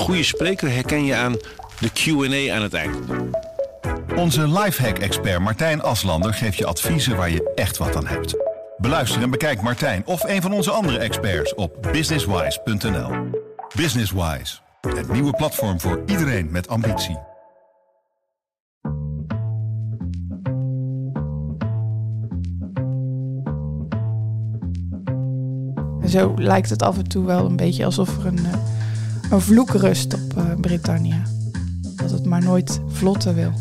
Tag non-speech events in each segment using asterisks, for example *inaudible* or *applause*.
goede spreker herken je aan de Q&A aan het eind. Onze lifehack-expert Martijn Aslander geeft je adviezen waar je echt wat aan hebt. Beluister en bekijk Martijn of een van onze andere experts op businesswise.nl. Businesswise, het nieuwe platform voor iedereen met ambitie. Zo lijkt het af en toe wel een beetje alsof er een, eh, een vloek rust op uh, Britannia. Dat het maar nooit vlotten wil.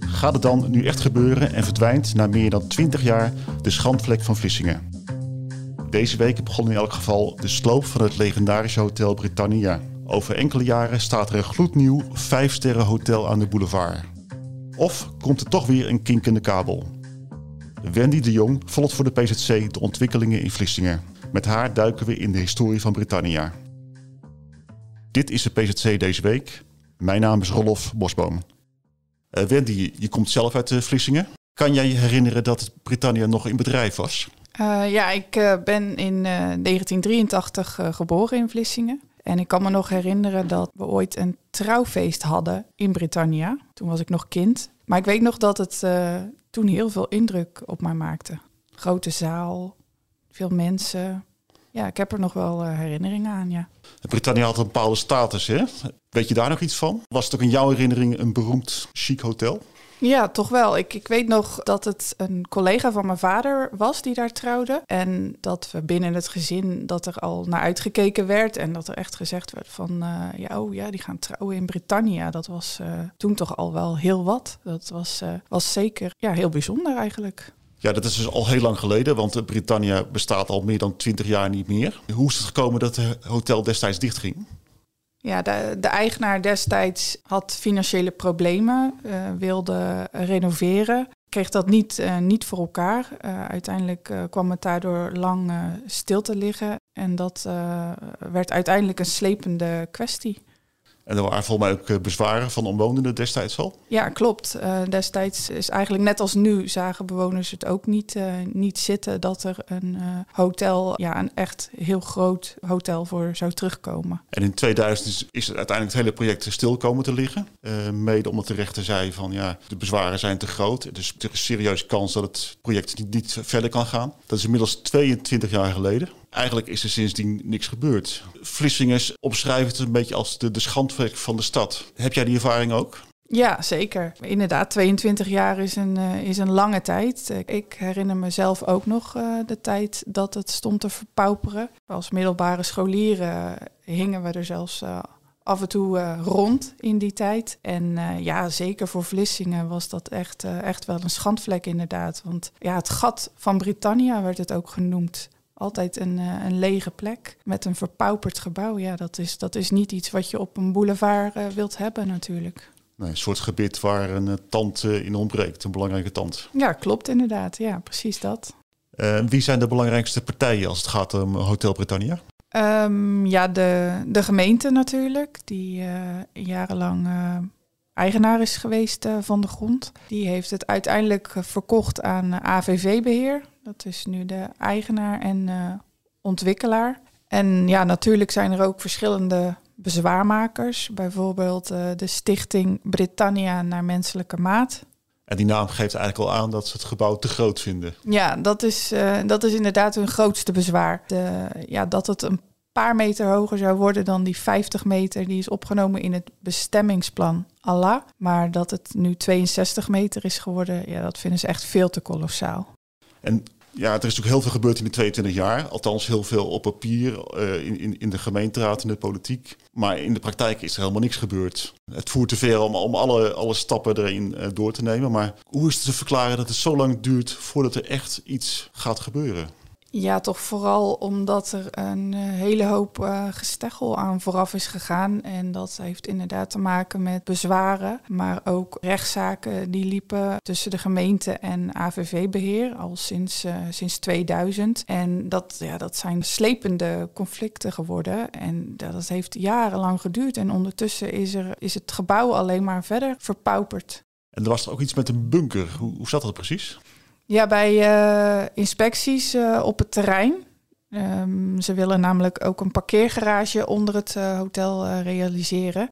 Gaat het dan nu echt gebeuren en verdwijnt na meer dan 20 jaar de schandvlek van Vlissingen? Deze week begon in elk geval de sloop van het legendarische Hotel Britannia. Over enkele jaren staat er een gloednieuw 5-sterren hotel aan de boulevard. Of komt er toch weer een kinkende kabel? Wendy de Jong volgt voor de PZC de ontwikkelingen in Vlissingen. Met haar duiken we in de historie van Britannia. Dit is de PZC deze week. Mijn naam is Rolof Bosboom. Uh, Wendy, je komt zelf uit uh, Vlissingen. Kan jij je herinneren dat Britannia nog in bedrijf was? Uh, ja, ik ben in 1983 geboren in Vlissingen. En ik kan me nog herinneren dat we ooit een trouwfeest hadden in Britannia. Toen was ik nog kind. Maar ik weet nog dat het toen heel veel indruk op mij maakte. Grote zaal, veel mensen. Ja, ik heb er nog wel uh, herinneringen aan, ja. Britannia had een bepaalde status, hè? Weet je daar nog iets van? Was het ook in jouw herinnering een beroemd chic hotel? Ja, toch wel. Ik, ik weet nog dat het een collega van mijn vader was die daar trouwde. En dat we binnen het gezin dat er al naar uitgekeken werd. En dat er echt gezegd werd van uh, ja, oh ja, die gaan trouwen in Britannia. Dat was uh, toen toch al wel heel wat. Dat was, uh, was zeker ja, heel bijzonder eigenlijk. Ja, dat is dus al heel lang geleden, want Britannia bestaat al meer dan twintig jaar niet meer. Hoe is het gekomen dat het hotel destijds dichtging? Ja, de, eigenaar destijds had financiële problemen, uh, wilde renoveren. Kreeg dat niet, uh, niet voor elkaar. Uiteindelijk kwam het daardoor lang stil te liggen. En dat werd uiteindelijk een slepende kwestie. En er waren volgens mij ook eh, bezwaren van omwonenden destijds al? Ja, klopt. Uh, destijds is eigenlijk net als nu zagen bewoners het ook niet, uh, niet zitten dat er een uh, hotel, ja, een echt heel groot hotel voor zou terugkomen. En in 2000 is het uiteindelijk het hele project stil komen te liggen. mede omdat de rechter zei van ja, de bezwaren zijn te groot. Dus er is een serieuze kans dat het project niet, niet verder kan gaan. Dat is inmiddels 22 jaar geleden. Eigenlijk is er sindsdien niks gebeurd. Vlissingers opschrijven het een beetje als de, schandvlek van de stad. Heb jij die ervaring ook? Ja, zeker. Inderdaad, 22 jaar is een, uh, is een lange tijd. Ik herinner mezelf ook nog uh, de tijd dat het stond te verpauperen. Als middelbare scholieren hingen we er zelfs af en toe rond in die tijd. En ja, zeker voor Vlissingen was dat echt, echt wel een schandvlek inderdaad. Want ja, het gat van Britannia werd het ook genoemd altijd een, uh, een lege plek met een verpauperd gebouw. Ja, dat is, dat is niet iets wat je op een boulevard uh, wilt hebben natuurlijk. Nee, een soort gebied waar een uh, tand in ontbreekt, een belangrijke tand. Ja, klopt inderdaad. Ja, precies dat. wie zijn de belangrijkste partijen als het gaat om Hotel Britannia? Um, ja, de, de gemeente natuurlijk, die jarenlang eigenaar is geweest van de grond. Die heeft het uiteindelijk verkocht aan AVV-beheer. Dat is nu de eigenaar en uh, ontwikkelaar. En ja, natuurlijk zijn er ook verschillende bezwaarmakers. Bijvoorbeeld uh, de stichting Britannia naar menselijke maat. En die naam geeft eigenlijk al aan dat ze het gebouw te groot vinden. Ja, dat is, uh, dat is inderdaad hun grootste bezwaar. De, ja, dat het een paar meter hoger zou worden dan die 50 meter die is opgenomen in het bestemmingsplan Allah. Maar dat het nu 62 meter is geworden, ja, dat vinden ze echt veel te kolossaal. En ja, er is natuurlijk heel veel gebeurd in de 22 jaar. Althans, heel veel op papier, uh, in, in, in de gemeenteraad, in de politiek. Maar in de praktijk is er helemaal niks gebeurd. Het voert te ver om, om alle, alle stappen erin uh, door te nemen. Maar hoe is het te verklaren dat het zo lang duurt voordat er echt iets gaat gebeuren? Ja, toch vooral omdat er een uh, hele hoop uh, gesteggel aan vooraf is gegaan. En dat heeft inderdaad te maken met bezwaren, maar ook rechtszaken die liepen tussen de gemeente en AVV-beheer al sinds, uh, sinds 2000. En dat, ja, dat zijn slepende conflicten geworden. En dat heeft jarenlang geduurd. En ondertussen is, er, is het gebouw alleen maar verder verpauperd. En er was er ook iets met een bunker. Hoe, hoe zat dat precies? Ja, bij uh, inspecties uh, op het terrein Ehm, ze willen namelijk ook een parkeergarage onder het hotel realiseren.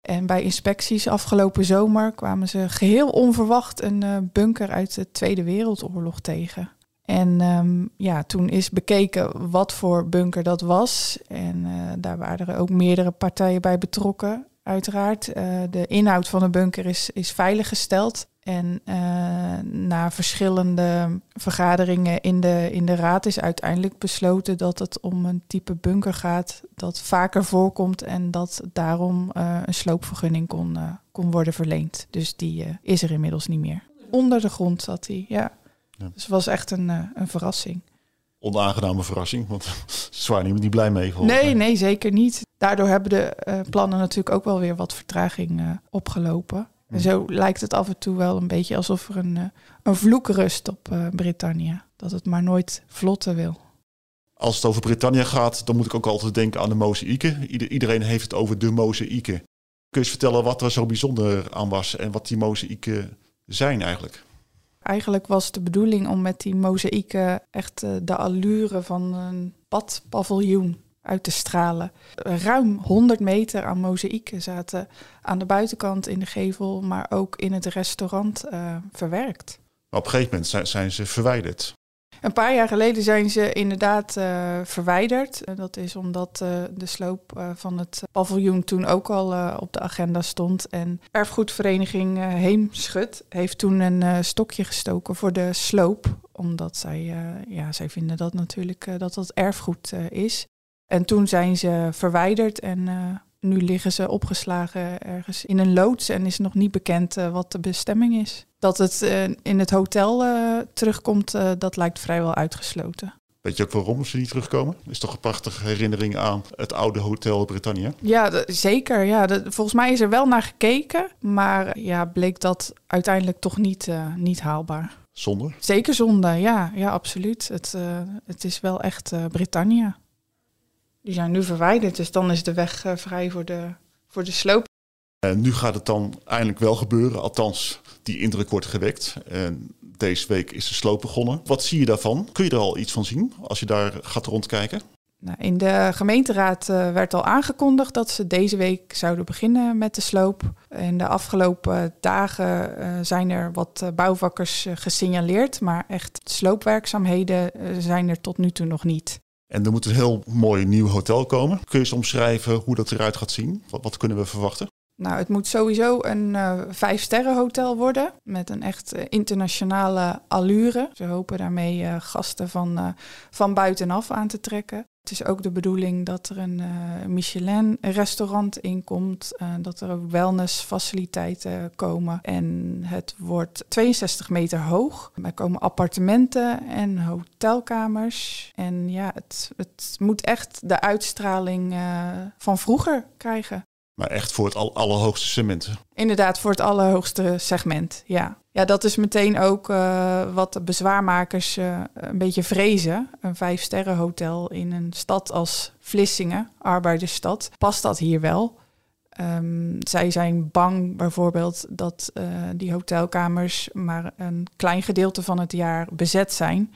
En bij inspecties afgelopen zomer kwamen ze geheel onverwacht een bunker uit de Tweede Wereldoorlog tegen. En ehm, ja, toen is bekeken wat voor bunker dat was. En daar waren er ook meerdere partijen bij betrokken uiteraard. De inhoud van de bunker is, is veiliggesteld. En uh, na verschillende vergaderingen in de, in de raad is uiteindelijk besloten dat het om een type bunker gaat dat vaker voorkomt en dat daarom uh, een sloopvergunning kon, kon worden verleend. Dus die is er inmiddels niet meer. Onder de grond zat hij, ja. ja. Dus het was echt een, een verrassing onaangename verrassing. Want *laughs* ze waren niet, niet blij mee. Nee, nee, zeker niet. Daardoor hebben de plannen natuurlijk ook wel weer wat vertraging opgelopen. En zo lijkt het af en toe wel een beetje alsof er een, uh, een vloek rust op Brittannië. Dat het maar nooit vlotten wil. Als het over Brittannië gaat, dan moet ik ook altijd denken aan de mozaïeken. iedereen heeft het over de mozaïeken. Kun je eens vertellen wat er zo bijzonder aan was en wat die mozaïeken zijn eigenlijk? Eigenlijk was de bedoeling om met die mozaïeken echt de allure van een badpaviljoen uit te stralen. Ruim 100 meter aan mozaïeken zaten aan de buitenkant in de gevel, maar ook in het restaurant uh, verwerkt. op een gegeven moment zijn, zijn, ze verwijderd. Een paar jaar geleden zijn ze inderdaad uh, verwijderd. dat is omdat uh, de sloop van het paviljoen toen ook al op de agenda stond. En erfgoedvereniging Heemschut heeft toen een stokje gestoken voor de sloop. Omdat zij, ja, zij vinden dat natuurlijk dat dat erfgoed is. En toen zijn ze verwijderd en uh, nu liggen ze opgeslagen ergens in een loods en is nog niet bekend uh, wat de bestemming is. Dat het uh, in het hotel terugkomt, dat lijkt vrijwel uitgesloten. Weet je ook waarom ze niet terugkomen? Is toch een prachtige herinnering aan het oude Hotel Britannia? Ja, zeker. Ja, volgens mij is er wel naar gekeken, maar ja, bleek dat uiteindelijk toch niet, niet haalbaar. Zonde? Zeker zonde, ja, ja absoluut. Het, het is wel echt Britannia die zijn nu verwijderd. Dus dan is de weg uh, vrij voor de, voor de sloop. En nu gaat het dan eindelijk wel gebeuren. Althans, die indruk wordt gewekt. En deze week is de sloop begonnen. Wat zie je daarvan? Kun je er al iets van zien als je daar gaat rondkijken? Nou, in de gemeenteraad uh, werd al aangekondigd dat ze deze week zouden beginnen met de sloop. In de afgelopen dagen uh, zijn er wat uh, bouwvakkers gesignaleerd, maar echt sloopwerkzaamheden zijn er tot nu toe nog niet. En er moet een heel mooi nieuw hotel komen. Kun je eens omschrijven hoe dat eruit gaat zien? Wat, kunnen we verwachten? Nou, het moet sowieso een uh, vijf-sterren hotel worden met een echt uh, internationale allure. Ze hopen daarmee uh, gasten van, van buitenaf aan te trekken. Het is ook de bedoeling dat er een Michelin-restaurant in komt, dat er ook wellnessfaciliteiten komen. En het wordt 62 meter hoog. Er komen appartementen en hotelkamers. En ja, het, het moet echt de uitstraling van vroeger krijgen. Maar echt voor het allerhoogste segment. Inderdaad, voor het allerhoogste segment, ja. Ja, dat is meteen ook uh, wat de bezwaarmakers uh, een beetje vrezen. Een vijfsterrenhotel in een stad als Vlissingen, arbeidersstad, past dat hier wel? Um, zij zijn bang bijvoorbeeld dat uh, die hotelkamers maar een klein gedeelte van het jaar bezet zijn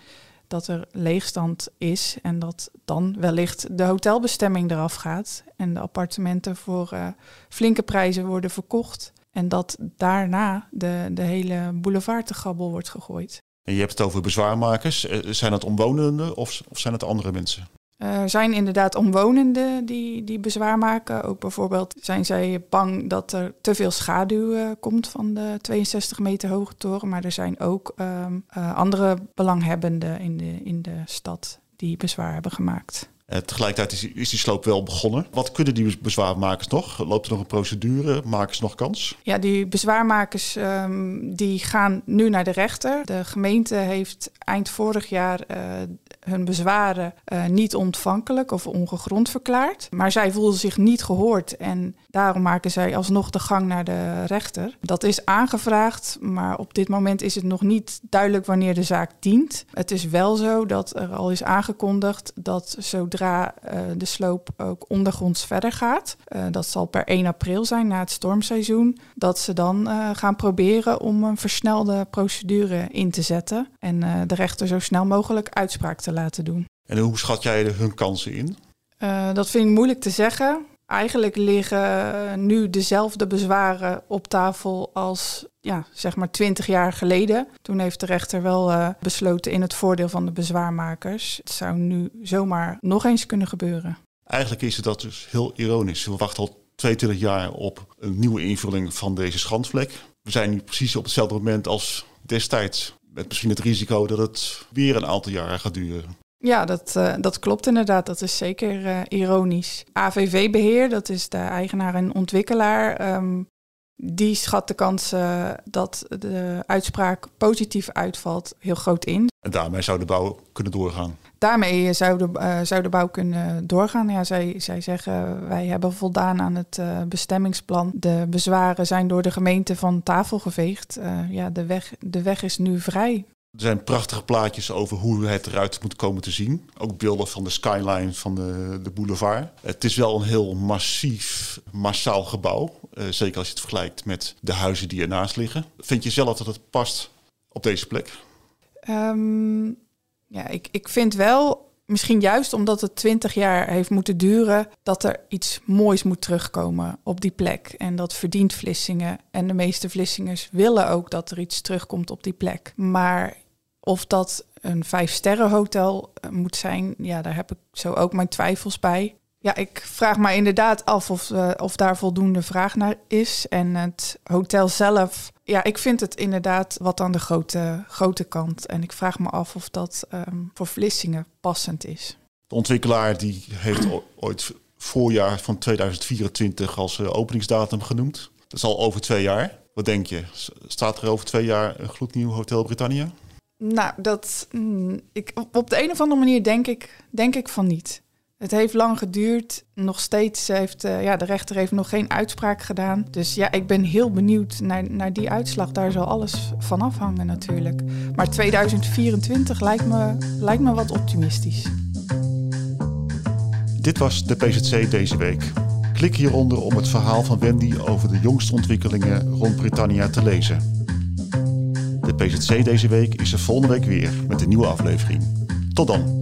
dat er leegstand is en dat dan wellicht de hotelbestemming eraf gaat en de appartementen voor uh, flinke prijzen worden verkocht en dat daarna de, de hele boulevard te gabbel wordt gegooid. En je hebt het over bezwaarmakers. Eh, zijn dat omwonenden of, of zijn het andere mensen? Er zijn inderdaad omwonenden die, die bezwaar maken. Ook bijvoorbeeld zijn zij bang dat er te veel schaduw uh, komt van de 62 meter hoge toren. Maar er zijn ook um, uh, andere belanghebbenden in de, in de stad die bezwaar hebben gemaakt. Uh, tegelijkertijd is, is, die sloop wel begonnen. Wat kunnen die bezwaarmakers nog? Loopt er nog een procedure? Maken ze nog kans? Ja, die bezwaarmakers um, die gaan nu naar de rechter. De gemeente heeft eind vorig jaar uh, hun bezwaren uh, niet ontvankelijk of ongegrond verklaard. Maar zij voelden zich niet gehoord en daarom maken zij alsnog de gang naar de rechter. Dat is aangevraagd, maar op dit moment is het nog niet duidelijk wanneer de zaak dient. Het is wel zo dat er al is aangekondigd dat zodra uh, de sloop ook ondergronds verder gaat, uh, dat zal per 1 april zijn na het stormseizoen, dat ze dan gaan proberen om een versnelde procedure in te zetten en de rechter zo snel mogelijk uitspraak te laten doen. En hoe schat jij hun kansen in? Uh, dat vind ik moeilijk te zeggen. Eigenlijk liggen nu dezelfde bezwaren op tafel als ja, zeg maar 20 jaar geleden. Toen heeft de rechter wel uh, besloten in het voordeel van de bezwaarmakers. Het zou nu zomaar nog eens kunnen gebeuren. Eigenlijk is het dat dus heel ironisch. We wachten al 22 jaar op een nieuwe invulling van deze schandvlek. We zijn nu precies op hetzelfde moment als destijds. Met misschien het risico dat het weer een aantal jaren gaat duren. Ja, dat, uh, dat klopt inderdaad. Dat is zeker uh, ironisch. AVV-beheer, dat is de eigenaar en ontwikkelaar. Um, die schat de kans uh, dat de uitspraak positief uitvalt heel groot in. En daarmee zou de bouw kunnen doorgaan? Daarmee zou de, uh, zou de bouw kunnen doorgaan. Ja, zij, zij zeggen wij hebben voldaan aan het uh, bestemmingsplan. De bezwaren zijn door de gemeente van tafel geveegd. ja, de weg, de weg is nu vrij. Er zijn prachtige plaatjes over hoe het eruit moet komen te zien. Ook beelden van de skyline van de, de boulevard. Het is wel een heel massief, massaal gebouw. Zeker als je het vergelijkt met de huizen die ernaast liggen. Vind je zelf dat het past op deze plek? Um, ja, ik, ik vind wel, misschien juist omdat het twintig jaar heeft moeten duren, dat er iets moois moet terugkomen op die plek. En dat verdient Vlissingen. En de meeste Vlissingers willen ook dat er iets terugkomt op die plek. Maar of dat een vijf-sterren-hotel eh, moet zijn, ja, daar heb ik zo ook mijn twijfels bij. Ja, ik vraag me inderdaad af of, uh, of daar voldoende vraag naar is. En het hotel zelf, ja, ik vind het inderdaad wat aan de grote, grote kant. En ik vraag me af of dat um, voor Vlissingen passend is. De ontwikkelaar die heeft ooit voorjaar van 2024 als uh, openingsdatum genoemd. Dat is al over twee jaar. Wat denk je? Staat er over twee jaar een gloednieuw Hotel Britannia? Nou, dat, mm, ik, op de een of andere manier denk ik, denk ik van niet. Het heeft lang geduurd. Nog steeds heeft uh, ja, de rechter heeft nog geen uitspraak gedaan. Dus ja, ik ben heel benieuwd naar, naar die uitslag. Daar zal alles van afhangen natuurlijk. Maar 2024 lijkt me, lijkt me wat optimistisch. Dit was de PZC deze week. Klik hieronder om het verhaal van Wendy over de jongste ontwikkelingen rond Britannia te lezen. De PZC deze week is er volgende week weer met een nieuwe aflevering. Tot dan!